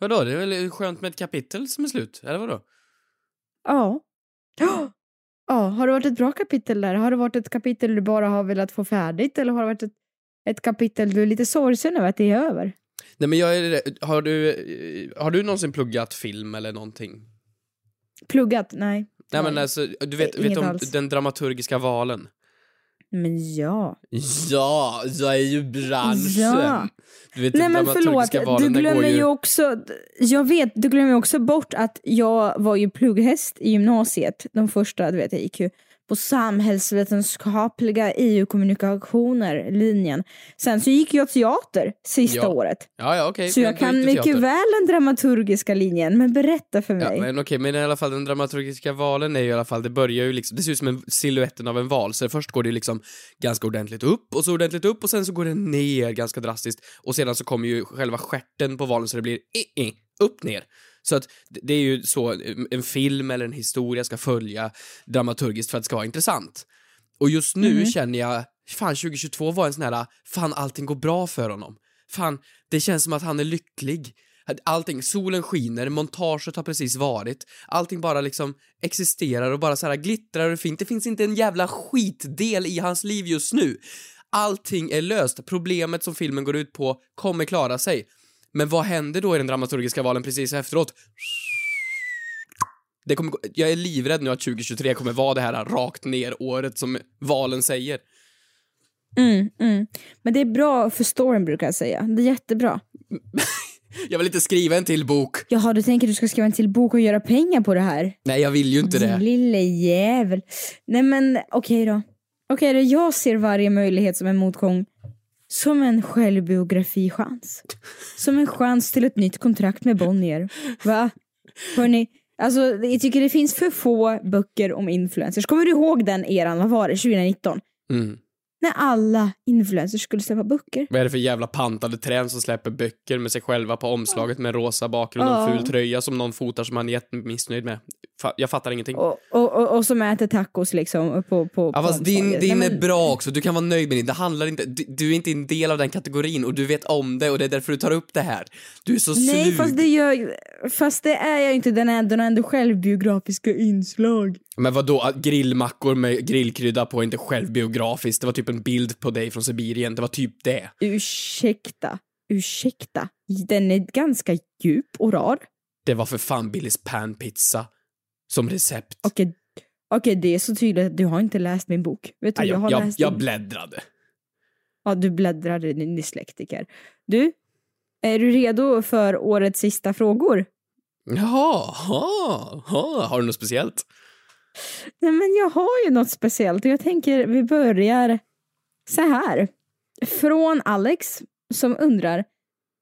Vadå, det är väl skönt med ett kapitel som är slut, eller vadå? Ja. Ja. Har det varit ett bra kapitel där? Har det varit ett kapitel du bara har velat få färdigt eller har det varit ett, ett kapitel du är lite sorgsen över att det är över? Nej men jag är har du, eh, har du någonsin pluggat film eller någonting? Pluggat? Nej. Nej men alltså, du vet, Inget vet om alls. den dramaturgiska valen? Men ja. Ja, jag är ju branschen! Ja. Du vet, Nej men förlåt, valen, du glömmer ju... ju också, jag vet, du glömmer också bort att jag var ju plugghäst i gymnasiet, de första, du vet jag gick ju på samhällsvetenskapliga EU-kommunikationer, linjen. Sen så gick jag teater sista Ja. året. Ja, ja okej. Så men jag kan mycket väl den dramaturgiska linjen, men berätta för mig. Ja, men okej, men i alla fall den dramaturgiska valen är ju i alla fall, det börjar ju liksom, det ser ut som en siluetten av en val, så först går det liksom ganska ordentligt upp och så ordentligt upp och sen så går det ner ganska drastiskt och sedan så kommer ju själva stjärten på valen så det blir i, i, upp ner. Så att det är ju så en film eller en historia ska följa dramaturgiskt för att det ska vara intressant. Och just nu Mhm. känner jag, fan 2022 var en sån här, fan allting går bra för honom. Fan, det känns som att han är lycklig. Allting, solen skiner, montaget har precis varit, allting bara liksom existerar och bara så här glittrar och fint. Det finns inte en jävla skitdel i hans liv just nu. Allting är löst, problemet som filmen går ut på kommer klara sig. Men vad händer då i den dramaturgiska valen precis efteråt? Det kommer, jag är livrädd nu att 2023 kommer vara det här rakt ner året som valen säger. Mm, mm. Men det är bra för storyn brukar jag säga. Det är jättebra. Jag vill inte skriva en till bok. Jaha, du tänker att du ska skriva en till bok och göra pengar på det här? Nej, jag vill ju inte Din det. lille jävel. Nej men okej då. Okej då, jag ser varje möjlighet som en motgång som en självbiografichans. Som en chans till ett nytt kontrakt med Bonnier. Va? Hörni, alltså jag tycker det finns för få böcker om influencers. Kommer du ihåg den eran, vad var det, 2019? Mm. När alla influencers skulle släppa böcker. Vad är det för jävla pantade trän som släpper böcker med sig själva på omslaget med en rosa bakgrund och en ful tröja som någon fotar som han är jättemissnöjd med? Jag fattar ingenting. Och, och, och, och som äter tacos liksom på, på, Ja fast din, din Nej, är men- bra också, du kan vara nöjd med din. Det handlar inte, du, du är inte en del av den kategorin och du vet om det och det är därför du tar upp det här. Du är så Nej, slug. fast det, gör, fast det är jag inte. Den är, den ändå självbiografiska inslag. Men vadå, att grillmackor med grillkrydda på är inte självbiografiskt? Det var typ en bild på dig från Sibirien, det var typ det. Ursäkta, ursäkta. Den är ganska djup och rar. Det var för fan Billys panpizza som recept. Okej, okej, det är så tydligt att du har inte läst min bok. Vet du, Nej, jag, jag, har jag, läst jag din- bläddrade. Ja, du bläddrade, din dyslektiker. Du, är du redo för årets sista frågor? Jaha, ha, ha. har du något speciellt? Nej, men jag har ju något speciellt och jag tänker vi börjar så här. Från Alex som undrar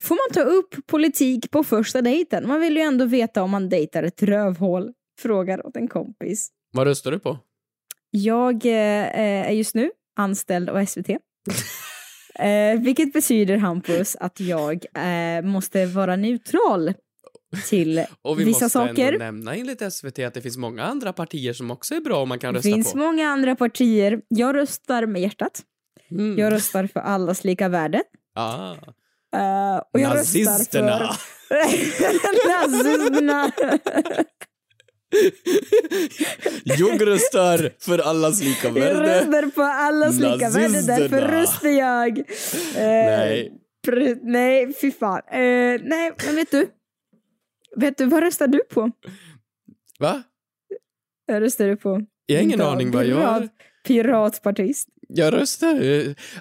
Får man ta upp politik på första dejten? Man vill ju ändå veta om man dejtar ett rövhål. Frågar åt en kompis. Vad röstar du på? Jag eh, är just nu anställd av SVT. eh, vilket betyder, Hampus, att jag eh, måste vara neutral till Och vi vissa måste saker. ändå nämna enligt SVT att det finns många andra partier som också är bra och man kan Det rösta finns på. många andra partier. Jag röstar med hjärtat. Mm. Jag röstar för allas lika värde. Ah. Eh, och jag Nazisterna! röstar för... Nazisterna! jag röstar för allas lika Jag värde. röstar på allas lika värde, därför röstar jag. Eh, Nej. nej, fy fan. Eh, nej, men vet du? Vet du, vad röstar du på? Va? Vad röstar du på? Jag har ingen aning vad jag... pirat- Piratpartist. Jag röstar.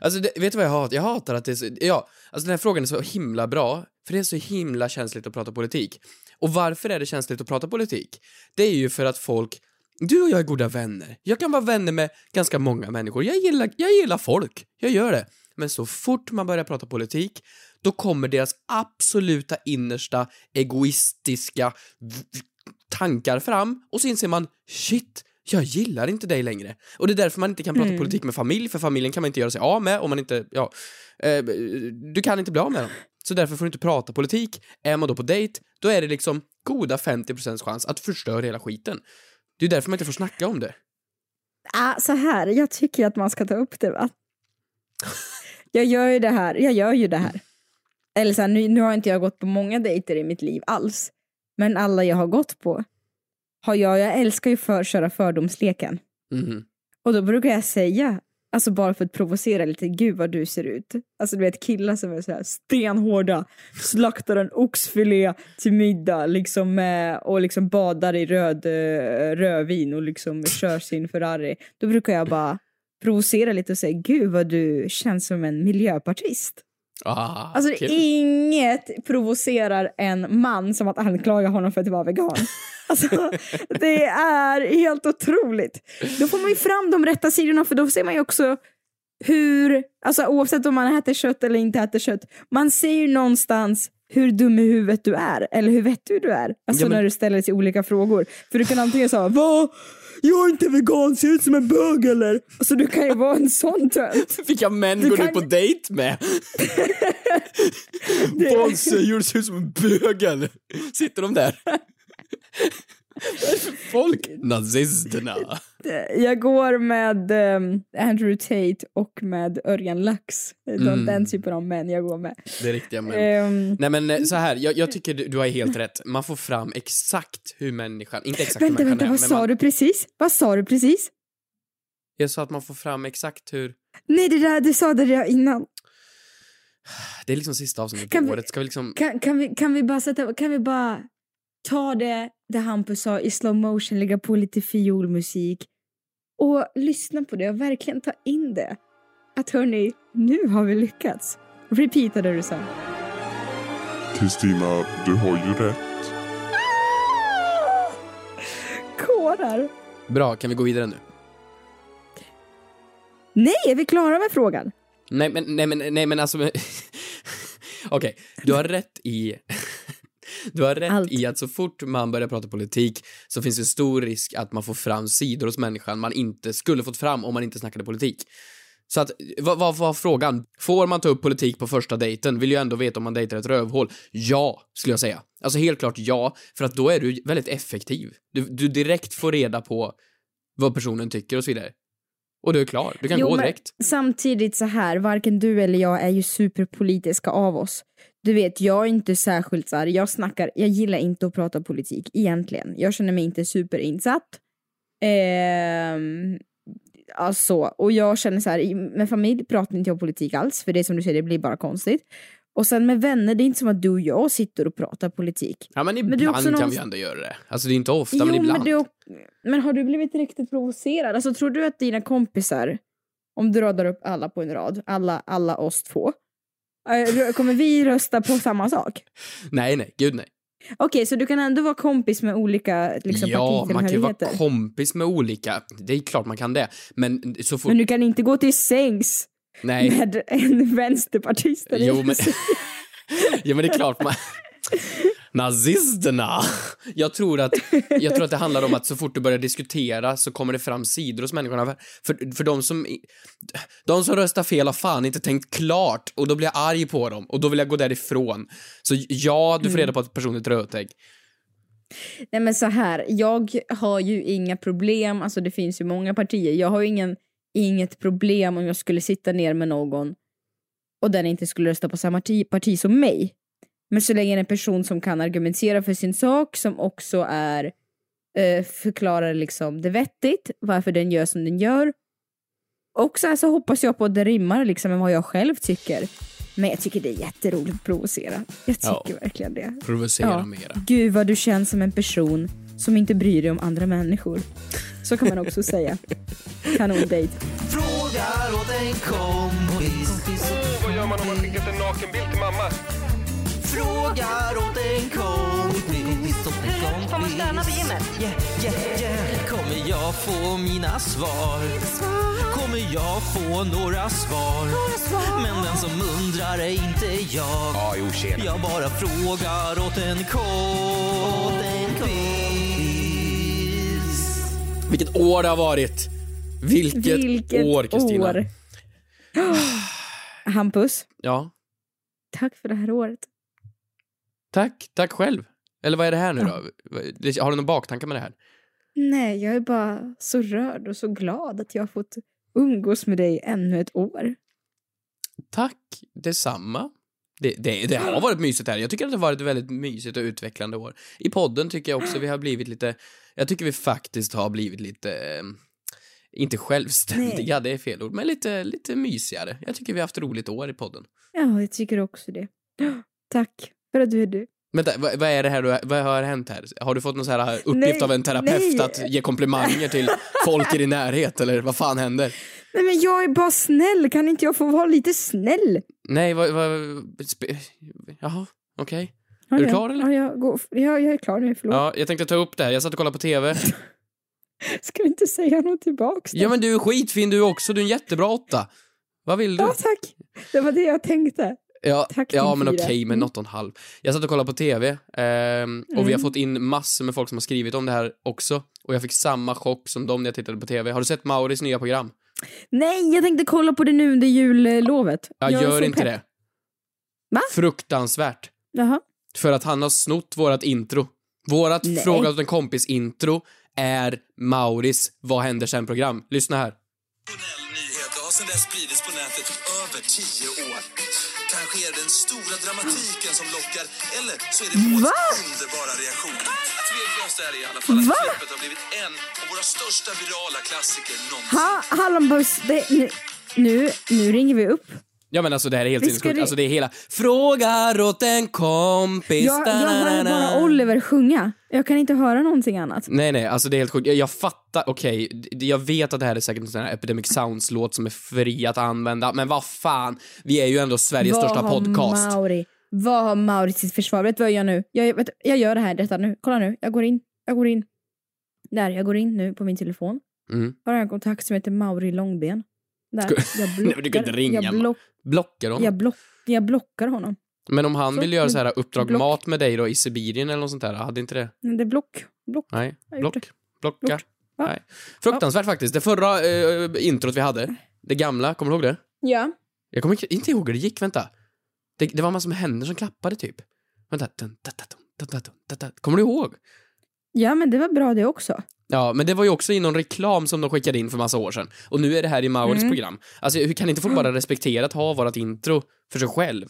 Alltså, det, vet du vad jag hatar? Jag hatar att det är så... Ja, alltså den här frågan är så himla bra, för det är så himla känsligt att prata politik. Och varför är det känsligt att prata politik? Det är ju för att folk... Du och jag är goda vänner. Jag kan vara vänner med ganska många människor. Jag gillar, jag gillar folk. Jag gör det. Men så fort man börjar prata politik, då kommer deras absoluta innersta egoistiska tankar fram och så inser man shit, jag gillar inte dig längre. Och det är därför man inte kan prata politik med familj, för familjen kan man inte göra sig av med om man inte, ja, eh, du kan inte bli av med dem. Så därför får du inte prata politik. Är man då på dejt, då är det liksom goda 50% chans att förstöra hela skiten. Det är därför man inte får snacka om det. Ah, så här, jag tycker att man ska ta upp det va. Jag gör ju det här, jag gör ju det här. Eller så här, nu, nu har inte jag gått på många dejter i mitt liv alls. Men alla jag har gått på har jag, jag älskar ju för köra fördomsleken. Mhm. Och då brukar jag säga, alltså bara för att provocera lite, gud vad du ser ut. Alltså du vet killar som är så här stenhårda, slaktar en oxfilé till middag liksom eh, och liksom badar i röd eh, rödvin och liksom kör sin Ferrari. Då brukar jag bara provocera lite och säga, gud vad du känns som en miljöpartist. Ah, Alltså kul. inget provocerar en man som att anklaga honom för att vara vegan. Alltså, det är helt otroligt. Då får man ju fram de rätta sidorna för då ser man ju också hur, alltså oavsett om man äter kött eller inte äter kött, man ser ju någonstans hur dum i huvudet du är, eller hur vettig du är. Alltså Ja, men- när du ställer sig olika frågor. För du kan antingen säga vad? Jag är inte vegan, ser ut som en bög eller? Alltså du kan ju vara en sån tönt. Vilka män Du går kan- du på dejt med? Du? Ser ut som en bög eller? Sitter de där? Vad folk? Nazisterna. Jag går med ehm, Andrew Tate och med Örjan Lax. Mm. den typen av män jag går med. Det är riktiga män. Ehm, Nej men eh, så här, jag, jag tycker du, du har helt rätt. Man får fram exakt hur människan, inte exakt vänta, hur vänta, människan vad är, men sa man, du precis? Vad sa du precis? Jag sa att man får fram exakt hur, Nej, det där, du sa det där innan. det är liksom sista avsnittet på vi- året, ska vi liksom, Kan, kan, vi, kan vi bara sätta, kan vi bara ta det, det Hampus sa i slow motion, lägga på lite fiolmusik och lyssna på det och verkligen ta in det. Att hörni, nu har vi lyckats. Repeata det du sa. Kristina, du har ju rätt. Kårar. bra, kan vi gå vidare nu? Nej, är vi klara med frågan? Nej men, nej men, nej men alltså, okej, du har rätt i, du har rätt Allt. i att så fort man börjar prata politik så finns det stor risk att man får fram sidor hos människan man inte skulle fått fram om man inte snackade politik. Så att, vad, var frågan? Får man ta upp politik på första dejten? Vill ju ändå veta om man dejtar ett rövhål. Ja, skulle jag säga. Alltså helt klart ja, för att då är du väldigt effektiv. Du, du direkt får reda på vad personen tycker och så vidare. Och du är klar, du kan Jo, gå direkt. Samtidigt så här, varken du eller jag är ju superpolitiska av oss. Du vet, jag är inte särskilt så här, jag snackar, jag gillar inte att prata politik egentligen. Jag känner mig inte superinsatt. Ehm, alltså, och jag känner så här, med familj pratar inte jag politik alls, för det är som du säger, det blir bara konstigt. Och sen med vänner, det är inte som att du och jag sitter och pratar politik. Ja men ibland kan någon- vi ändå göra det. Alltså det är inte ofta men ibland. men, du, men har du blivit riktigt provocerad? Alltså tror du att dina kompisar, om du radar upp alla på en rad, alla, alla oss två, eh, kommer vi rösta på samma sak? Nej nej, gud nej. Okej, så du kan ändå vara kompis med olika liksom, ja, man kan ju vara kompis med olika, det är klart man kan det. Men så fort, Men du kan inte gå till sängs nej. med en vänsterpartist? eller? Jo men, ja men det är klart man, nazisterna. Jag tror att, jag tror att det handlar om att så fort du börjar diskutera så kommer det fram sidor hos människorna. För, för de som, de som röstar fel har fan inte tänkt klart och då blir jag arg på dem och då vill jag gå därifrån. Så ja, du får reda på att personen är ett rötägg. Nej men så här, jag har ju inga problem, alltså det finns ju många partier, jag har ju ingen, inget problem om jag skulle sitta ner med någon och den inte skulle rösta på samma parti, parti som mig. Men så länge det är en person som kan argumentera för sin sak, som också är eh, förklarar liksom det vettigt, varför den gör som den gör. Och så, här så hoppas jag på att det rimmar liksom med vad jag själv tycker. Men jag tycker det är jätteroligt att provocera. Jag tycker Ja. verkligen det. Provocera Ja. mera. Gud vad du känns som en person som inte bryr dig om andra människor. Så kan man också säga. Kanondejt. Frågar åt en kompis. Vad gör man om man skickat en nakenbild till mamma? Frågar åt en kompis. Hur högt får man Stanna på gymmet. Yeah, yeah, yeah. Kommer jag få mina svar? Kommer jag få några svar? Men den som undrar är inte jag. Ja, jo, tjena. Jag bara frågar åt en kompis. Vilket år det har varit! Vilket, Vilket år, Kristina. Hampus, Ja, tack för det här året. Tack. Tack själv. Eller vad är det här nu då? Har du någon baktanke med det här? Nej, jag är bara så rörd och så glad att jag har fått umgås med dig ännu ett år. Tack detsamma. Det, det, det har varit mysigt här. Jag tycker att det har varit ett väldigt mysigt och utvecklande år. I podden tycker jag också vi har blivit lite, jag tycker vi faktiskt har blivit lite, eh, inte självständiga, det är fel ord, men lite, lite mysigare. Jag tycker vi har haft roligt år i podden. Ja, jag tycker också det. Tack för att du är du. Vänta, vad, vad är det här du, vad har hänt här? Har du fått någon så här uppgift Nej, av en terapeut nej. att ge komplimanger till folk i din närhet, eller vad fan händer? Nej men jag är bara snäll, kan inte jag få vara lite snäll? Nej, vad, vad, jaha, okej. Ja, Är du klar, eller? Ja, jag, går, ja, jag är klar nu, förlåt. Ja, jag tänkte ta upp det här. Jag satt och kollade på TV. Ska du inte säga något tillbaks då? Ja, men du är skitfin du också. Du är en jättebra åtta. Vad vill du? Ja, tack. Det var det jag tänkte. Ja, tack, ja men okej, men Mm. något och en halv. Jag satt och kollade på TV ehm, och vi har Mm. fått in massor med folk som har skrivit om det här också. Och jag fick samma chock som dem när jag tittade på TV. Har du sett Mauris nya program? Nej, jag tänkte kolla på det nu under jullovet. Jag, är gör inte pepp. det. Va? Fruktansvärt. Jaha. För att han har snott vårat intro. Vårat Nej. Fråga åt en kompis-intro är Mauris Vad händer sen-program. Lyssna här. nyheter har sedan dess spridits på nätet i över tio år. Det den stora dramatiken som lockar, eller så är det? Måns underbara reaktion. Tveklöst är det i alla fall att Va? klippet har blivit en av våra största virala klassiker någonsin. Ha, hallonbuss, det, nu, nu ringer vi upp. Ja men alltså det här är helt sinnessjukt. Alltså det är hela Frågar åt en kompis. Jag, jag hör bara Oliver sjunga. Jag kan inte höra någonting annat. Nej, nej, alltså det är helt sjukt. Jag, jag fattar, okej, d- jag vet att det här är säkert en sån här Epidemic Sounds-låt som är fri att använda, men vad fan, vi är ju ändå Sveriges Vad största podcast. Mauri, vad har Mauri till sitt försvar? Vet du vad jag gör nu? Jag, vet, jag gör det här, detta nu. Kolla nu, jag går in. Jag går in. Där, jag går in nu på min telefon. Mm. Har en kontakt som heter Mauri Långben. Där, jag Nej, men du kan inte ringa, jag, block, Blockar honom. jag, block, jag blockar honom. Men om han Så, vill göra så här uppdrag block. mat med dig då i Sibirien eller något sånt där, hade inte det? Men det är block. block. Nej, block. Blocka. Gjort. Ja. Nej. Fruktansvärt faktiskt. Det förra eh, introt vi hade, det gamla, kommer du ihåg det? Ja. Jag kommer inte- ihåg hur det gick, vänta. Det, det var massor med händer som klappade typ. Vänta. Kommer du ihåg? Ja, men det var bra det också. Ja, men det var ju också i någon reklam som de skickade in för massa år sedan. Och nu är det här i Mauris Mm. program. Alltså, hur kan inte folk bara respektera att ha vårat intro för sig själv?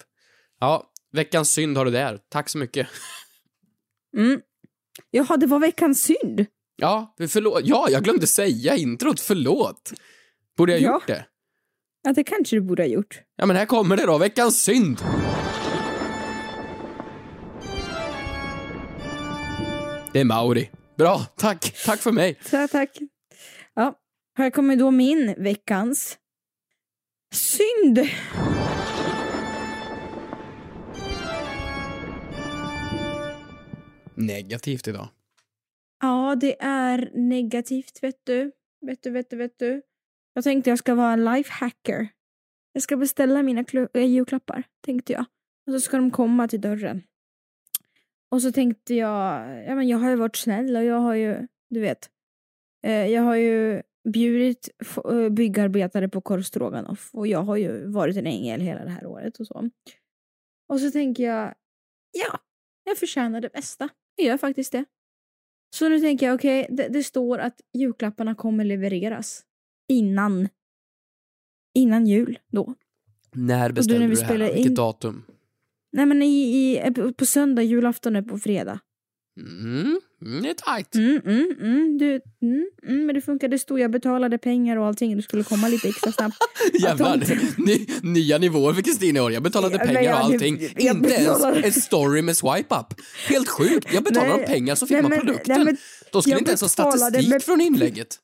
Ja, veckans synd har du där. Tack så mycket. Mm. Jaha, det var veckans synd. Ja, förlåt. Ja, jag glömde säga introt. Förlåt. Borde jag Ja. gjort det? Ja, det kanske du borde ha gjort. Ja, men här kommer det då. Veckans synd. Det är Mauri. Bra, tack. Tack för mig. Så, tack. Ja, här kommer då min veckans synd. Negativt idag. Ja, det är negativt, vet du. Vet du, vet du, vet du. Jag tänkte jag ska vara en lifehacker. Jag ska beställa mina äh, julklappar, tänkte jag. Och så ska de komma till dörren. Och så tänkte jag, ja men jag har ju varit snäll och jag har ju, du vet. Eh, jag har ju bjudit eh, byggarbetare på korv stroganoff och jag har ju varit en ängel hela det här året och så. Och så tänker jag, ja, jag förtjänar det bästa. Jag gör faktiskt det. Så nu tänker jag, okej, det, det står att julklapparna kommer levereras innan innan jul då. När när beställde vi du det här? spelar Vilket in- datum? Nej men i, i, på söndag, julafton är på fredag. Mm, mm, det är tajt. Mm, mm, mm, du, mm, mm, men det funkar, det stod jag betalade pengar och allting, du skulle komma lite extra snabbt. Jävlar, de- ny, nya nivåer för Kristina i år. Jag betalade pengar och jag- allting. jag Inte ens en story med swipe up. Helt sjukt. Jag betalade Nej, pengar så fick nej, man men- produkten. nej, men Då skulle jag inte ens ha statistik med- från inlägget.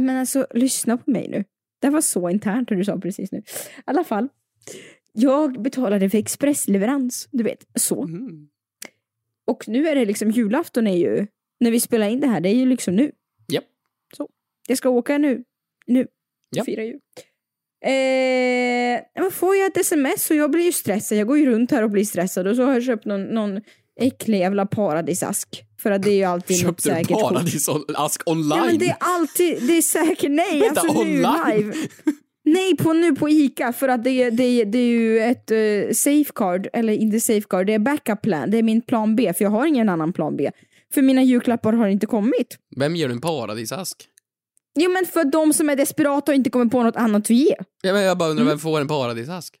Men alltså, lyssna på mig nu. Det var så internt det du sa precis nu. I alla fall. Jag betalade för expressleverans, du vet, så. Mm. Och nu är det liksom, julafton är ju när vi spelar in det här, det är ju liksom nu. Japp. Så. Jag ska åka nu. Nu. Ja. Fira jul. Eh, men får jag ett sms och jag blir ju stressad. Jag går ju runt här och blir stressad och så har jag köpt någon, någon äcklig jävla paradisask. För att det är ju alltid något Köpte du säkert paradisask online? Ja men det är alltid, det är säkert, nej Vänta, alltså nu online? live. Nej, på, nu på ICA för att det, är- det, det är ju ett uh, safeguard, eller inte safeguard, det är backup plan. Det är min plan B, för jag har ingen annan plan B. För mina julklappar har inte kommit. Vem ger du en paradisask? Jo men för de som är desperata och inte kommer på något annat att ge. Ja, men jag bara Mm. undrar, vem får en paradisask?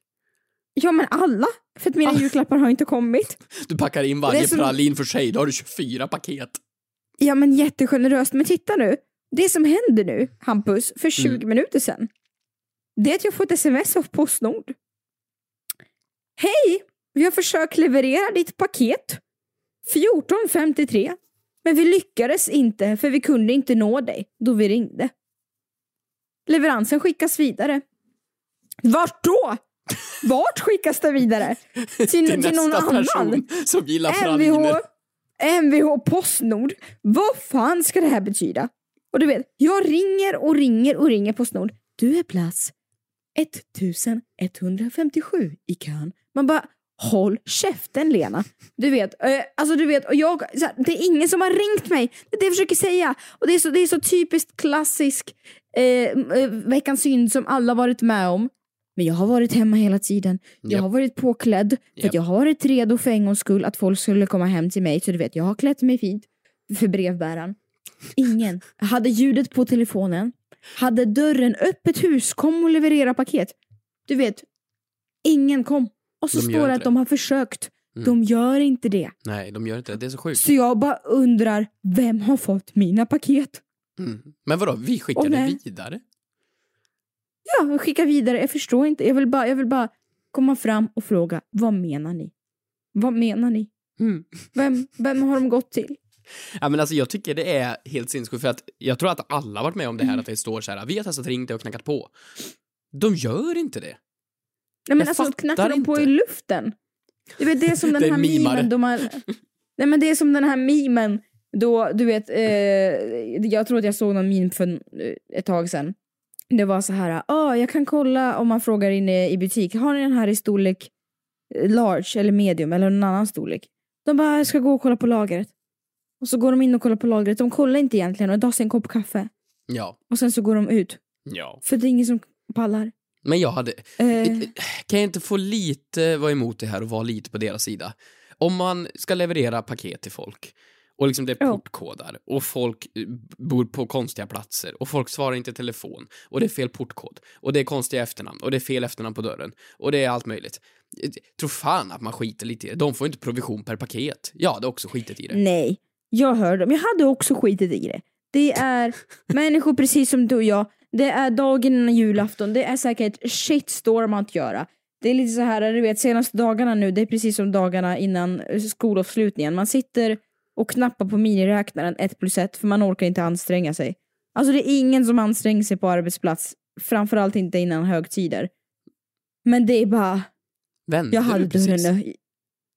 Ja men alla, för att mina Ah. julklappar har inte kommit. Du packar in varje som- pralin för sig, då har du 24 paket. Ja men jättegeneröst, men titta nu. Det som händer nu, Hampus, för 20 Mm. minuter sedan. Det är att jag får ett sms av Postnord. Hej! Vi har försökt leverera ditt paket 14.53. Men vi lyckades inte för vi kunde inte nå dig då vi ringde. Leveransen skickas vidare. Vart då? Vart skickas det vidare? Till, Till till någon nästa annan? person som gillar MVH, praliner. MVH Postnord. Vad fan ska det här betyda? Och du vet, jag ringer och ringer och ringer Postnord. Du är plats 1157 i kön. Man bara, håll käften Lena. Du vet, eh, alltså du vet, och jag, här, det är ingen som har ringt mig. Det är det jag försöker säga. Och det är så, det är så typiskt klassisk eh, eh, veckans synd som alla varit med om. Men jag har varit hemma hela tiden. Jag Japp. har varit påklädd. För att jag har varit redo för en gångs skull att folk skulle komma hem till mig. Så du vet, jag har klätt mig fint för brevbäraren. Ingen. Jag hade ljudet på telefonen. Hade dörren öppet hus. Kom och leverera paket. Du vet, ingen kom. Och så De står det att det. de har försökt. Mm. De gör inte det. Nej, de gör inte det. Det är så sjukt. Så jag bara undrar, vem har fått mina paket? Mm. Men vadå, vi skickar det vidare? Ja, skicka vidare. Jag förstår inte. Jag vill bara, jag vill bara komma fram och fråga, vad menar ni? Vad menar ni? Mm. Vem, vem har de gått till? Ja, men alltså, jag tycker det är helt sinnessjukt för att jag tror att alla varit med om det här Mm. att det står så här, vi har testat ringt och knackat på. De gör inte det. Nej, men Jag alltså, knackar de på inte. i luften? Du vet, det är som den här memen de har... Nej men det är som den här memen då, du vet, eh, jag tror att jag såg någon meme för eh, ett tag sedan. Det var så här, ah, jag kan kolla om man frågar inne i butik, har ni den här i storlek eh, large eller medium eller någon annan storlek? De bara, jag ska gå och kolla på lagret. Och så går de in och kollar på lagret, de kollar inte egentligen och tar sig en kopp kaffe. Ja. Och sen så går de ut, Ja. för det är ingen som pallar. Men jag hade, Eh, kan jag inte få lite vara emot det här och vara lite på deras sida? Om man ska leverera paket till folk och liksom det är Ja. portkodar och folk eh, bor på konstiga platser och folk svarar inte i telefon och det är fel portkod och det är konstiga efternamn och det är fel efternamn på dörren och det är allt möjligt. Jag tror fan att man skiter lite i det. De får inte provision per paket. Jag hade också skitit i det. Nej, jag hör dem. Jag hade också skitit i det. Det är människor precis som du och jag. Det är dagen innan julafton. Det är säkert shitstorm att göra. Det är lite så här, du vet senaste dagarna nu, det är precis som dagarna innan skolavslutningen. Man sitter och knappar på miniräknaren 1 plus 1 för man orkar inte anstränga sig. Alltså det är ingen som anstränger sig på arbetsplats. Framförallt inte innan högtider. Men det är bara, Vände jag hade du precis? ö-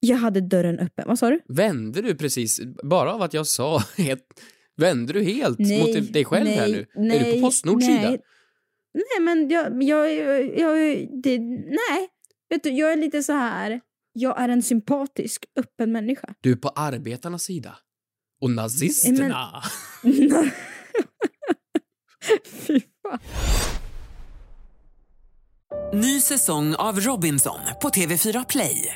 jag hade dörren öppen. Vad sa du? Vände du precis, bara av att jag sa helt, vände du helt Nej, mot dig själv här nej, nu? är du på nej, Postnords nej. sida? Nej men jag, jag, jag, jag det, nej. Vet du, jag är lite så här. jag är en sympatisk, öppen människa. Du är på arbetarnas sida. Och nazisterna. Fy fan. Ny säsong av Robinson på TV4 Play.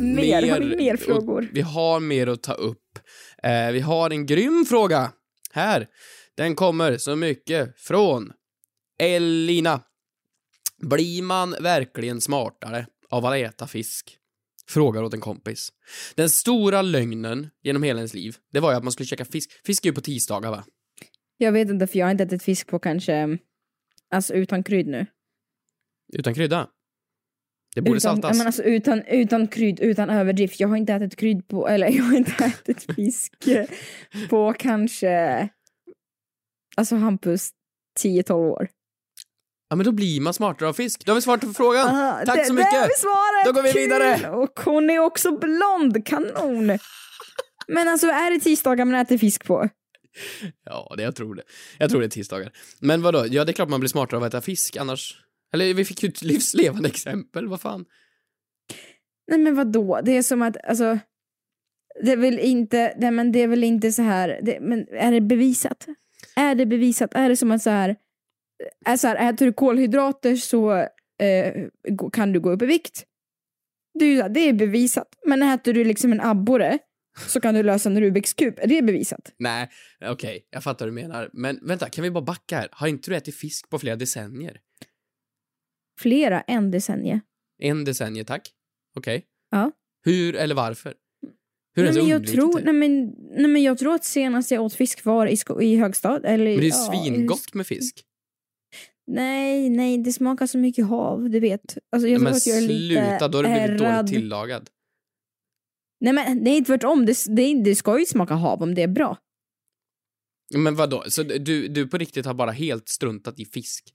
Mer, har ni mer frågor? Vi har mer att ta upp. Eh, vi har en grym fråga här. Den kommer så mycket från Elina. Blir man verkligen smartare av att äta fisk? Frågar åt en kompis. Den stora lögnen genom hela ens liv, det var ju att man skulle käka fisk. Fisk är ju på tisdagar va? Jag vet inte för jag har inte ätit fisk på kanske, alltså utan krydd nu. Utan krydda. Det borde utan, saltas. Men alltså, utan, utan krydd, utan överdrift. Jag har inte ätit krydd på, eller jag har inte ätit fisk på kanske, alltså Hampus, 10-12 år. Ja men då blir man smartare av fisk. Då har vi svarat på frågan. Ah, Tack det, så Det mycket. har vi svarat! Då går vi Kul! vidare. Och hon är också blond, kanon! Men alltså är det tisdagar man äter fisk på? Ja, det jag tror det. Jag tror det är tisdagar. Men vadå? Ja, det är klart man blir smartare av att äta fisk annars. Eller vi fick ju ett livslevande exempel, vad fan. Nej men vad då? Det är som att, alltså, det är väl inte, nej, men det är väl inte så här, det, men är det bevisat? Är det bevisat? Är det som att så här, är så här äter du kolhydrater så eh, kan du gå upp i vikt? Det är, här, det är bevisat. Men äter du liksom en abborre så kan du lösa en Rubiks kub. Är det bevisat? Nej, okej, jag fattar vad du menar. Men vänta, kan vi bara backa här? Har inte du ätit fisk på flera decennier? Flera en decennie. En decennie, tack. Okej. Ja. Hur eller varför? Hur Nej men, jag tror, nej, men, nej men jag tror att senast jag åt fisk var i, sko- i högstad. Eller, Men det är ja, svingott med fisk. Nej, nej, det smakar så mycket hav, du vet. Alltså, jag tror men att jag är lite sluta, då har du blivit ärrad. dåligt tillagad. Nej men nej, tvärtom, det, det, det ska ju smaka hav om det är bra. Men vadå? Så du, du på riktigt har bara helt struntat i fisk?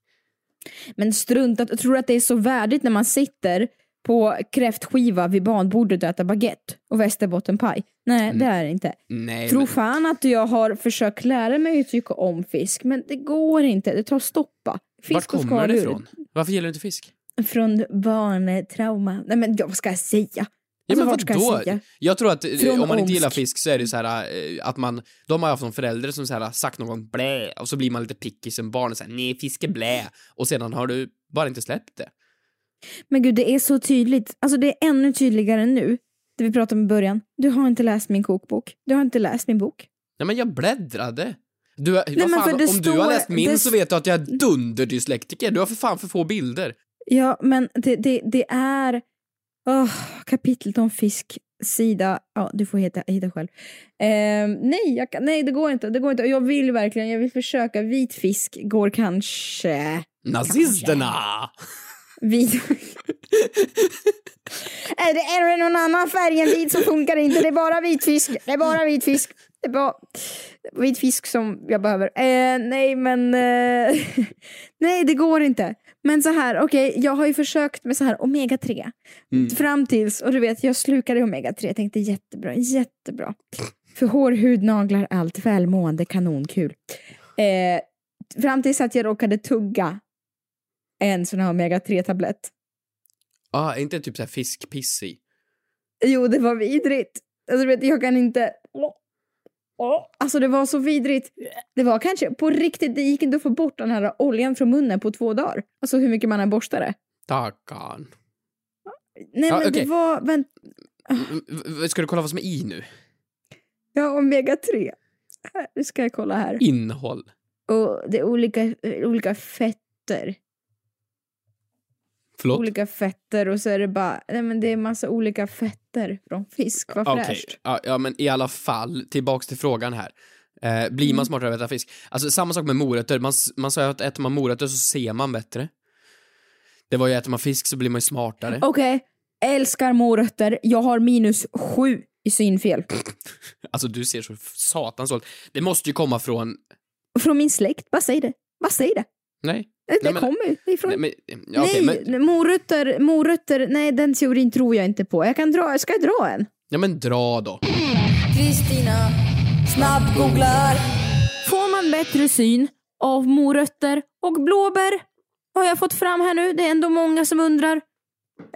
Men struntat, jag tror att det är så värdigt när man sitter på kräftskiva vid barnbordet och äter baguette och västerbottenpaj. Nej, Mm. det är det inte. Nej, Tro men... fan att jag har försökt lära mig att tycka om fisk, men det går inte. Det tar stoppa. Fisk Vart och kommer det skaldjur. ifrån? Varför gillar du inte fisk? Från barntrauma. Nej men vad ska jag säga? Ja, Alltså, men jag vadå? säga? Jag tror att eh, Från om man inte gillar fisk så är det så här eh, att man, de har haft någon förälder som så här sagt någon gång blä och så blir man lite picky som barn och säger nej fisk är blä och sedan har du bara inte släppt det. Men gud, det är så tydligt. Alltså det är ännu tydligare nu. Det vi pratade om i början. Du har inte läst min kokbok. Du har inte läst min bok. Nej men jag bläddrade. Du, vad men fan, om det du har står- läst min det så vet du att jag är dunderdyslektiker. Du har för fan för få bilder. Ja, men det, det, det är åh, kapitlet om fisk, sida, ja du får hitta, hitta själv. Ehm, nej, jag, kan- nej, det går inte. Det går inte. Jag vill verkligen, jag vill försöka. Vit fisk går kanske... Nazisterna! Vit... är, det, är det någon annan färg än vit så funkar inte. Det är bara vit fisk. Det är bara vit fisk. Det är bara vit fisk som jag behöver. Eh, nej, men... Eh, nej, det går inte. Men så här, okej, jag har ju försökt med så här omega-3. Mm. Fram tills, och du vet, jag slukade omega-3. Jag tänkte jättebra, jättebra. För hår, hud, naglar, allt välmående, kanonkul. Eh, fram tills att jag råkade tugga en sån här omega-3-tablett. Ah, inte typ så här fiskpiss i? Jo, det var vidrigt. Alltså, du vet, jag kan inte... Åh. Alltså det var så vidrigt. Det var kanske på riktigt, det gick inte att få bort den här oljan från munnen på två dagar. Alltså hur mycket man än borstade. Tackarn. Nej Ja, men okej. det var, vänt, V- v- Ska du kolla vad som är i nu? ja omega-3. Här, Nu ska jag kolla här. Innehåll. Och det är olika, eh, olika fetter. Förlåt? Olika fetter och så är det bara, nej men det är massa olika fetter från fisk. Vad Okej, fräscht. ja, ja men i alla fall, tillbaks till frågan här. Eh, blir Mm. man smartare av att äta fisk? Alltså samma sak med morötter, man, man sa ju att äter man morötter så ser man bättre. Det var ju äter man fisk så blir man ju smartare. Okej, älskar morötter. Jag har minus sju i synfel. Alltså du ser så satans dåligt. Det måste ju komma från... Från min släkt. Bara säg det. Bara säg det. Nej. Det, Nej, men- kommer ifrån... Nej, men, ja, okej, nej, men, morötter, morötter, nej den teorin tror jag inte på. Jag kan dra, ska jag dra en? ja men dra då. Kristina snabbgooglar. Får man bättre syn av morötter och blåbär? Har jag fått fram här nu. Det är ändå många som undrar.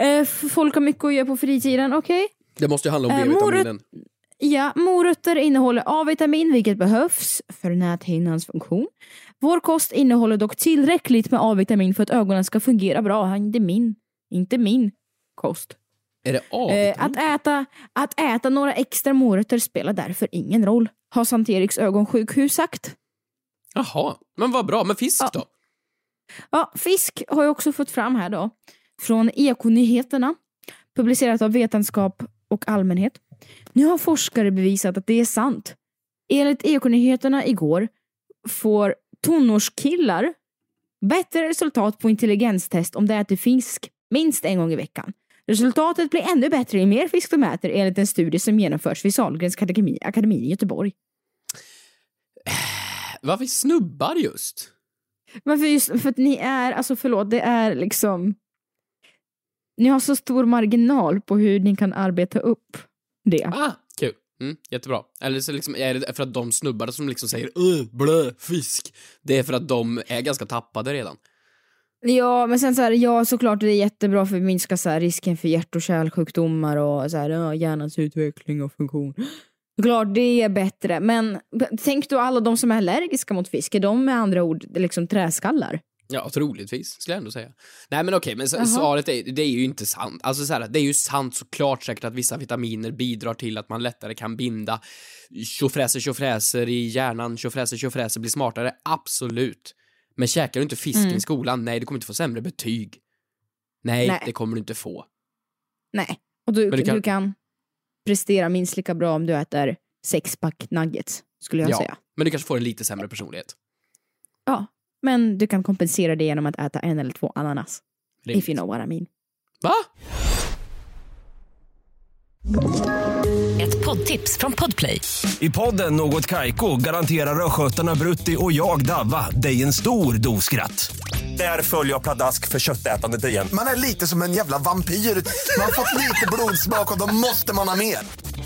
Eh, folk har mycket att göra på fritiden, okej? Det måste ju handla om Eh, B-vitaminen. Ja, morötter innehåller A-vitamin vilket behövs för näthinnans funktion. Vår kost innehåller dock tillräckligt med A-vitamin för att ögonen ska fungera bra. Inte min, inte min kost. Är det Eh, avtrubbning? att, äta, att äta några extra morötter spelar därför ingen roll, har Sankt Eriks ögonsjukhus sagt. Jaha, men vad bra. Men fisk då? Ja, fisk har jag också fått fram här då. Från Ekonyheterna, publicerat av Vetenskap och allmänhet. Nu har forskare bevisat att det är sant. Enligt Ekonyheterna igår får tonårskillar bättre resultat på intelligenstest om de äter fisk minst en gång i veckan. Resultatet blir ännu bättre ju mer fisk de äter enligt en studie som genomförs vid Sahlgrens akademi, akademin i Göteborg. Varför snubbar just? Varför just, för att ni är, alltså förlåt, det är liksom ni har så stor marginal på hur ni kan arbeta upp det. Ah. Mm, jättebra. Eller så liksom, är det för att de snubbar som liksom säger öh, blö, fisk. Det är för att de är ganska tappade redan. Ja, men sen så här, ja såklart det är jättebra för att minska så här, risken för hjärt och kärlsjukdomar och så här, ja, hjärnans utveckling och funktion. Klart det är bättre, men tänk då alla de som är allergiska mot fisk, är de med andra ord liksom träskallar? Ja, troligtvis, skulle jag ändå säga. Nej men okej, men Jaha. s- svaret är, det är ju inte sant. Alltså så här, det är ju sant såklart säkert att vissa vitaminer bidrar till att man lättare kan binda tjofräser tjofräser i hjärnan, tjofräser tjofräser blir smartare, absolut. Men käkar du inte fisk Mm. i skolan, nej, du kommer inte få sämre betyg. Nej, Nej. det kommer du inte få. Nej, och du, du, du kan... kan- prestera minst lika bra om du äter sexpack nuggets, skulle jag ja, säga. men du kanske får en lite sämre personlighet. Ja, men du kan kompensera det genom att äta en eller två ananas. Rimligt. If you know what I mean. Va? Ett poddtips från Podplay. I podden Något Kaiko garanterar östgötarna Brutti och jag, Davva, dig en stor dos skratt. Där följer jag pladask för köttätandet igen. Man är lite som en jävla vampyr. Man har fått lite blodsmak och då måste man ha mer.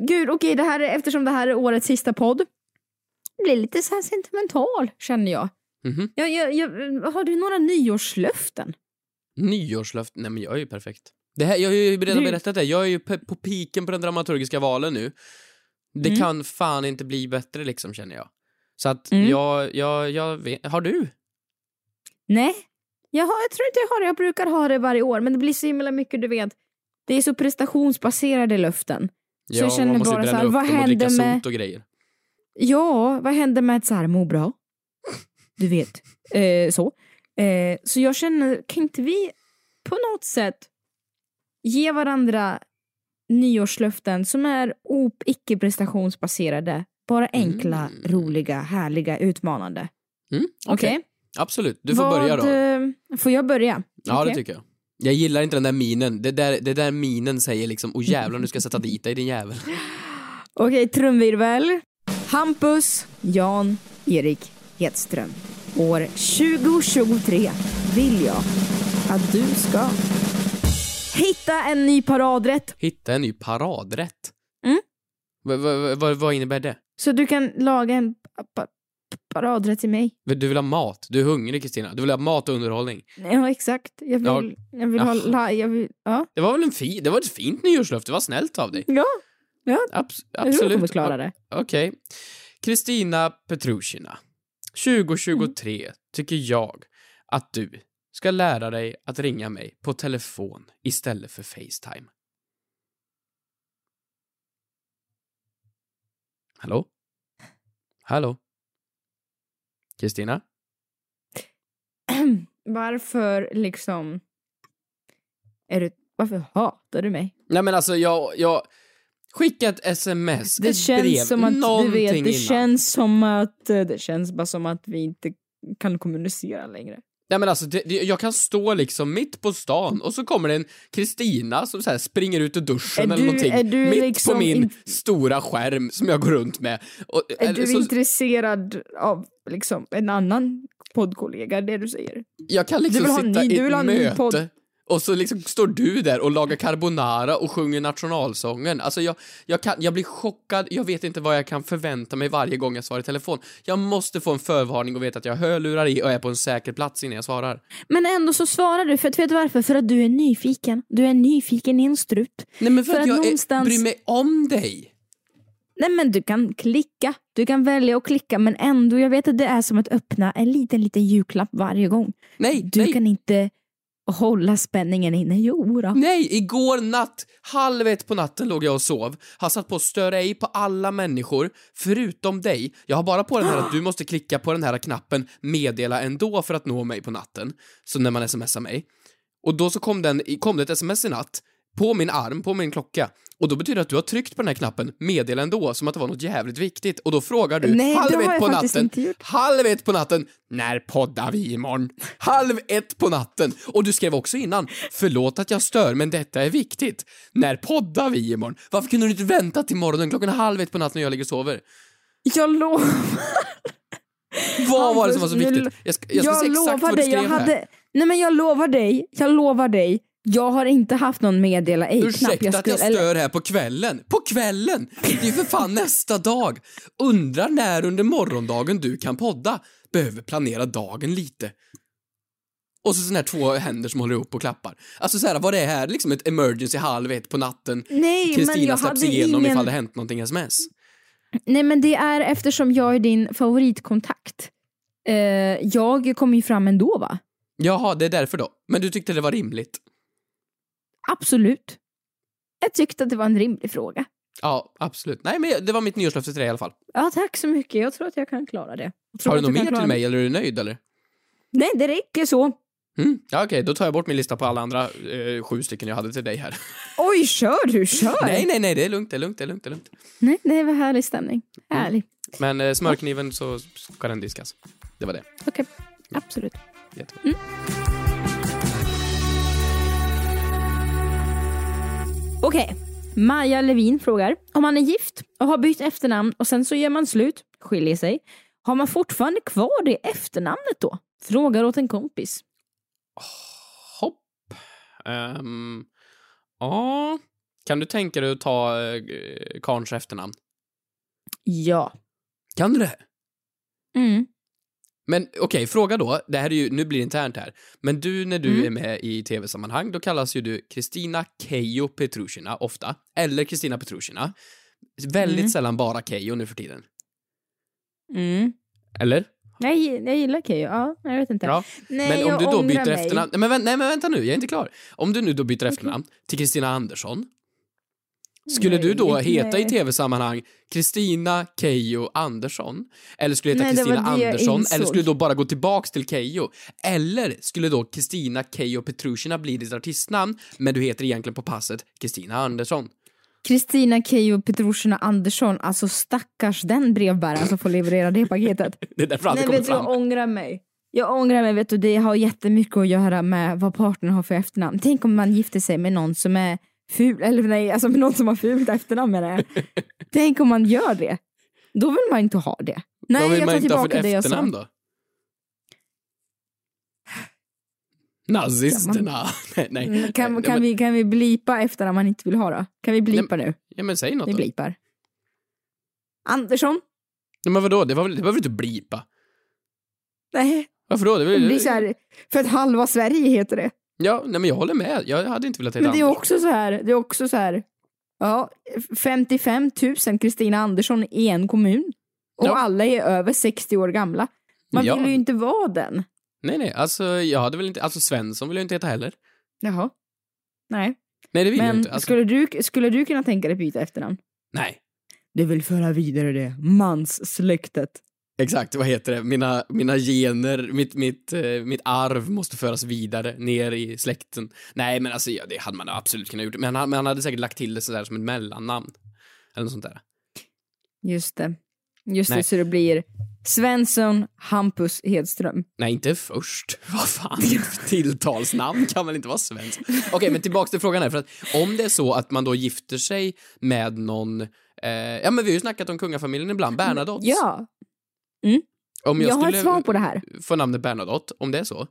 gud, okej, det här är, eftersom det här är årets sista podd. Blir lite så sentimental, känner jag. Mhm. Jag, jag, jag. Har du några nyårslöften? Nyårslöfte, nej men jag är ju perfekt. Det här, jag har ju redan Du- berättat det, jag är ju på piken på den dramaturgiska valen nu. Det Mm. kan fan inte bli bättre liksom känner jag. Så att Mm. jag, jag, jag vet, har du? Nej, jag, har, jag tror inte jag har det. Jag brukar ha det varje år, men det blir så himla mycket, du vet. Det är så prestationsbaserade löften. Så jag känner bara så här, vad dricka händer med... och grejer. Ja, vad händer med att så här må bra? Du vet, eh, så. Eh, så jag känner, kan inte vi på något sätt ge varandra nyårslöften som är op- icke-prestationsbaserade, bara enkla, roliga, härliga, utmanande. Mm, Okej? okej. Absolut, du får Vad, börja då. Får jag börja? Ja, Okej. det tycker jag. Jag gillar inte den där minen. Det där, det där minen säger liksom, åh jävlar nu ska jag sätta dit dig din jävel. Okej, trumvirvel. Hampus Jan Erik Hedström. År 2023 vill jag att du ska hitta en ny paradrätt Hitta en ny paradrätt. Mm. Va- va- va- vad innebär det? så du kan laga en paradrätt till mig. Du vill ha mat? Du är hungrig Kristina? Du vill ha mat och underhållning? Ja, exakt. Jag vill, Ja. jag vill ha... La, jag vill, ja. Det var väl en fin, det var ett fint nyårslöfte, det var snällt av dig. Ja. ja. Abs- Jag tror jag absolut. kommer klara det. Okej. Kristina Petrushina. 2023 tycker jag att du ska lära dig att ringa mig på telefon istället för Facetime. Hallå? Hallå? Kristina? Varför liksom... Är du, varför hatar du mig? Nej men alltså jag, jag skicka ett sms, Det ett känns brev, som att, du någonting vet, det innan. känns som att, eh, det känns bara som att vi inte kan kommunicera längre. Nej men alltså, det, det, jag kan stå liksom mitt på stan och så kommer det en Kristina som så springer ut ur duschen Är eller du- någonting. mitt liksom på min in- stora skärm som jag går runt med. Och, Är du så, intresserad av liksom en annan poddkollega, det du säger? jag kan liksom du vill ha sitta ny- i ha ett möte podd. Och så liksom står du där och lagar carbonara och sjunger nationalsången. Alltså jag, jag, kan, jag blir chockad, jag vet inte vad jag kan förvänta mig varje gång jag svarar i telefon. Jag måste få en förvarning och veta att jag har hörlurar i och är på en säker plats innan jag svarar. Men ändå så svarar du, för att vet du varför? För att du är nyfiken. Du är nyfiken i en strut. Nej men för, För att att jag någonstans- är, bryr mig om dig. Nej men du kan klicka, du kan välja att klicka men ändå, jag vet att det är som att öppna en liten liten julklapp varje gång. Nej, Du nej. kan inte hålla spänningen inne, jo då. Nej, igår natt, halv ett på natten låg jag och sov. Har satt på stör ej på alla människor, förutom dig. Jag har bara på den här att du måste klicka på den här knappen meddela ändå för att nå mig på natten. Så när man smsar mig. Och då så kom, den, kom det ett sms i natt på min arm, på min klocka. Och då betyder det att du har tryckt på den här knappen, meddela ändå, som att det var något jävligt viktigt. Och då frågar du, Nej, halv ett jag på natten, halv ett på natten, när poddar vi imorgon? Halv ett på natten. Och du skrev också innan, förlåt att jag stör, men detta är viktigt. När poddar vi imorgon? Varför kunde du inte vänta till morgonen klockan halv ett på natten när jag ligger och sover? Jag lovar. Vad var det som var så viktigt? Jag ska, jag ska se exakt lovar vad du dig, skrev jag här. hade, Nej men jag lovar dig, jag lovar dig. Jag har inte haft någon meddela ej-knapp. Ursäkta att jag skulle- eller- stör här på kvällen. På kvällen! Det är ju för fan nästa dag. Undrar när under morgondagen du kan podda. Behöver planera dagen lite. Och så såna här två händer som håller ihop och klappar. Alltså såhär, var det här liksom ett emergency halv ett på natten? Nej, Kristina jag släpps igenom ingen- ifall det hänt någonting sms. Nej men det är eftersom jag är din favoritkontakt. Eh, jag kommer ju fram ändå va? Jaha, det är därför då. Men du tyckte det var rimligt? Absolut. Jag tyckte att det var en rimlig fråga. Ja, absolut. Nej, men det var mitt nyårslöfte till dig i alla fall. Ja tack så mycket, jag tror att jag kan klara det. Har du något mer till mig eller är du nöjd eller? Nej det räcker så. Mm. Ja, okej, då tar jag bort min lista på alla andra eh, sju stycken jag hade till dig här. Oj, kör du, kör! nej, nej, nej, det är lugnt, det är lugnt, det är lugnt, det är lugnt. Nej, det var härlig stämning. Härlig. Men eh, smörkniven så ska den diskas. Det var det. Okej, absolut. Jättebra. Okej, Maja Levin frågar. Om man är gift och har bytt efternamn och sen så gör man slut, skiljer sig. Har man fortfarande kvar det efternamnet då? Frågar åt en kompis. Hopp. Ehm, ja. Kan du tänka dig att ta uh, karns efternamn? Ja. Kan du det? Mm. Men okej, fråga då. Det här är ju, nu blir det internt här. Men du, när du Mm. är med i tv-sammanhang, då kallas ju du Kristina Keijo Petrushina ofta. Eller Kristina Petrushina. Väldigt Mm. sällan bara Keijo nu för tiden. Mm. Eller? Jag, jag gillar Keyyo, ja, jag vet inte. Ja. Nej, men om jag du då byter mig. efternamn... Nej men, nej men vänta nu, jag är inte klar. Om du nu då byter efternamn till Kristina Andersson. Skulle du då Nej, heta i nej. tv-sammanhang Kristina Keijo Andersson? Eller skulle du heta Nej, Kristina Andersson? Eller skulle du då bara gå tillbaks till Keijo? Eller skulle då Kristina Keijo Petrushina bli ditt artistnamn, men du heter egentligen på passet Kristina Andersson? Kristina Keyyo Petrushina Andersson, alltså stackars den brevbäraren som får leverera det paketet. Det är därför Nej, vet du, jag ångrar mig. Jag ångrar mig, vet du, det har jättemycket att göra med vad partnern har för efternamn. Tänk om man gifter sig med någon som är ful, eller nej, alltså med någon som har fult efternamn menar jag. Tänk om man gör det. Då vill man inte ha det. Nej, jag tar tillbaka det jag sa. efternamn då? Nazisterna. nej, nej. Mm, Kan, Nej, kan, men- vi, kan vi blipa efternamn man inte vill ha då? Kan vi blipa nu? Ja men säg något Vi då. blipar. Andersson? Nej, men vadå, det, var, väl- det behöver du inte blipa. Nej, Varför då? Det det var, blir så här, för att halva Sverige heter det. Ja, nej men jag håller med. Jag hade inte velat heta Men det är också så här, det är också så här, ja, 55 000 Kristina Andersson i en kommun. Och Ja. alla är över 60 år gamla. Man Ja. vill ju inte vara den. Nej, nej, alltså jag hade väl inte, alltså Svensson vill jag inte heta heller. Jaha. Nej. Nej, det vill jag Men inte. Alltså, skulle, du, skulle du kunna tänka dig byta efternamn? Nej, Du vill föra vidare det, manssläktet. Exakt, vad heter det? Mina, mina gener, mitt, mitt, eh, mitt arv måste föras vidare ner i släkten. Nej, men alltså ja, det hade man absolut kunnat gjort. Men han, men han hade säkert lagt till det sådär som ett mellannamn. Eller något sånt där. Just det. Just Nej. det, så det blir Svensson Hampus Hedström. Nej, inte först. Vad fan, tilltalsnamn kan väl inte vara svenskt? Okej, men tillbaks till frågan här. För att om det är så att man då gifter sig med någon, eh, ja men vi har ju snackat om kungafamiljen ibland, Bernadottes. Ja. Om Jag, jag, har ett svar på det här. få namnet Bernadotte, om det är så,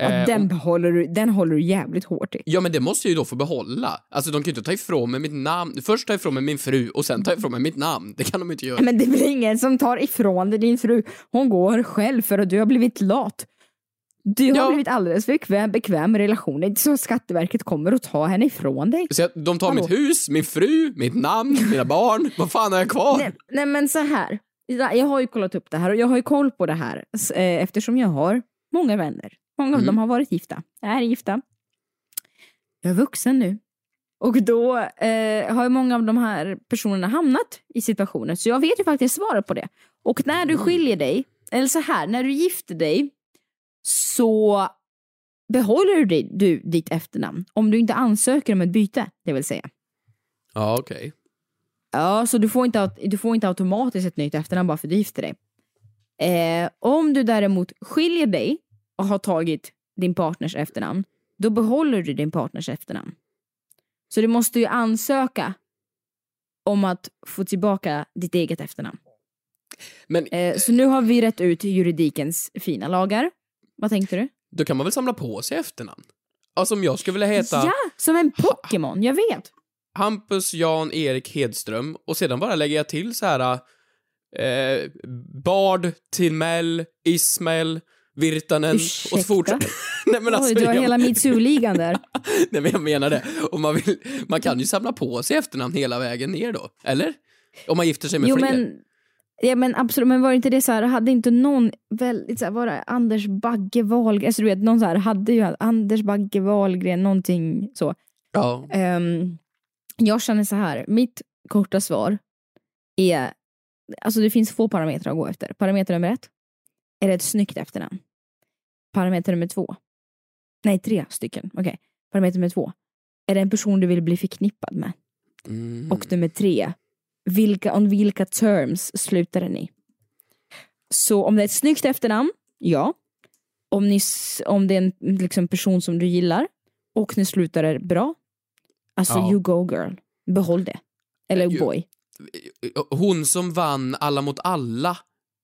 Ja, Eh, den, och- behåller du, den håller du jävligt hårt i. Ja men det måste jag ju då få behålla. Alltså de kan ju inte ta ifrån mig mitt namn. Först ta ifrån mig min fru och sen ta ifrån mig mitt namn. Det kan de inte göra. Men det väl ingen som tar ifrån dig din fru. Hon går själv för att du har blivit lat. Du har Ja. blivit alldeles för bekväm, bekväm med relationen. Så att Skatteverket kommer att ta henne ifrån dig. Så jag, de tar Hallå? mitt hus, min fru, mitt namn, mina barn. Vad fan har jag kvar? Nej, nej men så här. Jag har ju kollat upp det här och jag har ju koll på det här eh, eftersom jag har många vänner. Många av Mm. dem har varit gifta. Är gifta. Jag är vuxen nu. Och då eh, har ju många av de här personerna hamnat i situationer. Så jag vet ju faktiskt svaret på det. Och när du skiljer dig, eller så här, när du gifter dig så behåller du, du ditt efternamn. Om du inte ansöker om ett byte, det vill säga. Ja okej. Ja, så du får, inte, du får inte automatiskt ett nytt efternamn bara för att du gifter dig. Eh, om du däremot skiljer dig och har tagit din partners efternamn, då behåller du din partners efternamn. Så du måste ju ansöka om att få tillbaka ditt eget efternamn. Men Eh, så nu har vi rätt ut juridikens fina lagar. Vad tänkte du? då kan man väl samla på sig efternamn? Alltså om jag skulle vilja heta Ja, som en Pokémon, jag vet. Hampus Jan Erik Hedström och sedan bara lägger jag till så här eh, Bard, Timell, Ismail, Virtanen och så Ursäkta? fortsätter. Nej men alltså, Oj, du har jag, hela Mitsu-ligan där. nej men jag menar det. Om man, vill, man kan ju samla på sig efternamn hela vägen ner då, eller? Om man gifter sig med Jo fler. men, ja, men absolut, men var inte det så här, hade inte någon väldigt så här, var det Anders Bagge Wahlgren, alltså du vet någon så här, hade ju Anders Bagge Wahlgren någonting så. Ja. Ehm, jag känner så här, mitt korta svar är, alltså det finns få parametrar att gå efter. Parameter nummer ett, är det ett snyggt efternamn? Parameter nummer två, nej tre stycken, okej. Parameter nummer två, är det en person du vill bli förknippad med? Mm. Och nummer tre, vilka, on vilka terms slutar den i? Så om det är ett snyggt efternamn, ja. Om, ni, om det är en liksom, person som du gillar och ni slutar är bra, alltså Ja. you go girl. Behåll det. Eller Ju- boy. Hon som vann Alla mot alla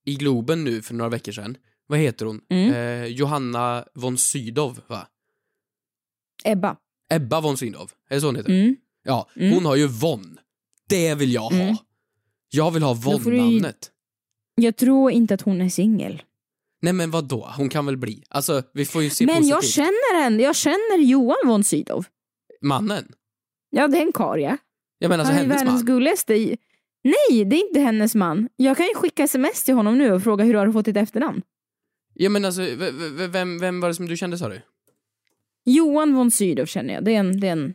i Globen nu för några veckor sedan. Vad heter hon? Mm. Eh, Johanna von Sydow, va? Ebba. Ebba von Sydow, är det så hon heter? Mm. Ja, Mm. hon har ju von. Det vill jag ha. Mm. Jag vill ha du von-namnet. Jag tror inte att hon är singel. Nej men vad då? Hon kan väl bli? Alltså, vi får ju se Men jag positivt. känner henne, jag känner Johan von Sydow. Mannen? Ja, det är en karl ja. Jag menar alltså Han är hennes världens man? gulligaste. i- Nej, det är inte hennes man. Jag kan ju skicka sms till honom nu och fråga hur har du fått ditt efternamn? Ja men alltså, v- v- vem, vem var det som du kände sa du? Johan von Sydow känner jag. Det är en, det är en,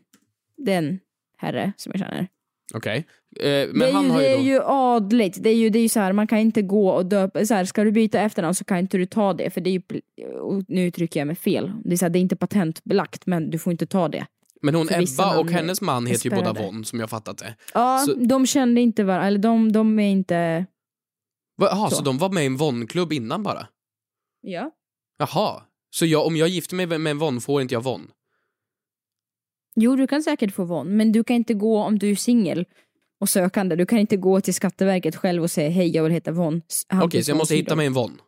det är en herre som jag känner. Okej. Eh, men det är, han ju, har det ju är då... ju adligt. Det är ju, det är ju så här, man kan inte gå och döpa, så här, ska du byta efternamn så kan inte du ta det för det är ju, och nu uttrycker jag mig fel. Det är, så här, det är inte patentbelagt men du får inte ta det. Men hon Ebba och hennes man heter ju båda von som jag fattat det. Ja, Så- de kände inte varandra, eller de, de är inte... Jaha, så. Så. de var med i en von-klubb innan bara? Ja. Jaha. Så jag, om jag gifter mig med en von får inte jag von? Jo, du kan säkert få von, men du kan inte gå om du är singel och sökande. Du kan inte gå till Skatteverket själv och säga hej, jag vill heta von. Okej, så jag måste hitta mig en von?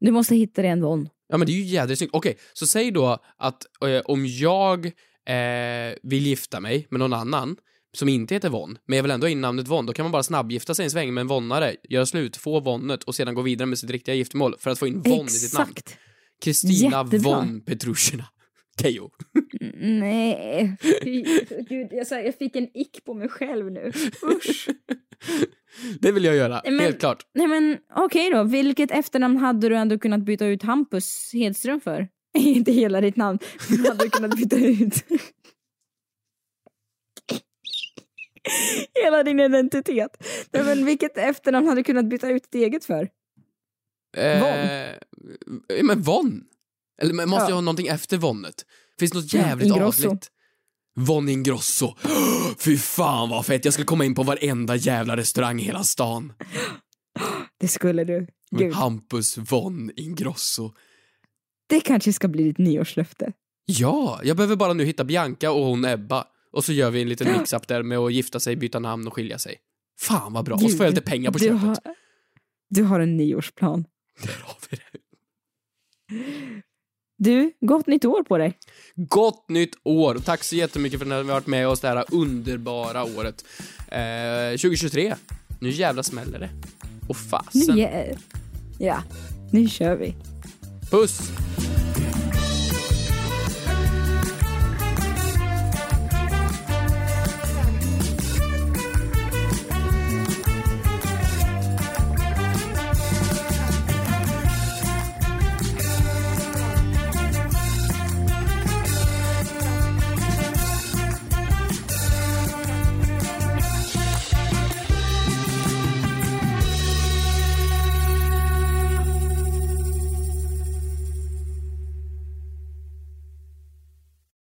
Du måste hitta dig en von. Ja men det är ju jädrigt snyggt. Okej, så säg då att eh, om jag eh, vill gifta mig med någon annan som inte heter Von, men jag vill ändå ha in namnet Von, då kan man bara snabbgifta sig en sväng med en vonnare, göra slut, få vonnet och sedan gå vidare med sitt riktiga giftermål för att få in Von i sitt namn. Exakt. Kristina. Von Petrushina. Keyyo. Nej, gud, jag, sa- jag fick en ick på mig själv nu. Usch. Det vill jag göra, Men- helt klart. Nej men okej då, vilket efternamn hade du ändå kunnat byta ut Hampus Hedström för? Inte hela ditt namn, men hade du kunnat byta ut hela din identitet. Nej, men vilket efternamn hade du kunnat byta ut ditt eget för? Eh, men Von. Eller men måste Ja. jag ha någonting efter Vonnet? Finns något Ja, jävligt Ingrosso. adligt? Von Ingrosso. Fy fan vad fett, jag skulle komma in på varenda jävla restaurang i hela stan. Det skulle du. Gud. Hampus von Ingrosso. Det kanske ska bli ditt nyårslöfte. Ja, jag behöver bara nu hitta Bianca och hon Ebba. Och så gör vi en liten mix-up där med att gifta sig, byta namn och skilja sig. Fan vad bra, och så får jag lite pengar på du köpet. Har, du har en nyårsplan. Du, gott nytt år på dig. Gott nytt år! Tack så jättemycket för att ni har varit med oss det här underbara året. Eh, 2023. Nu jävla smäller det. Och Nu, fasen. ja, ja, nu kör vi. Puss!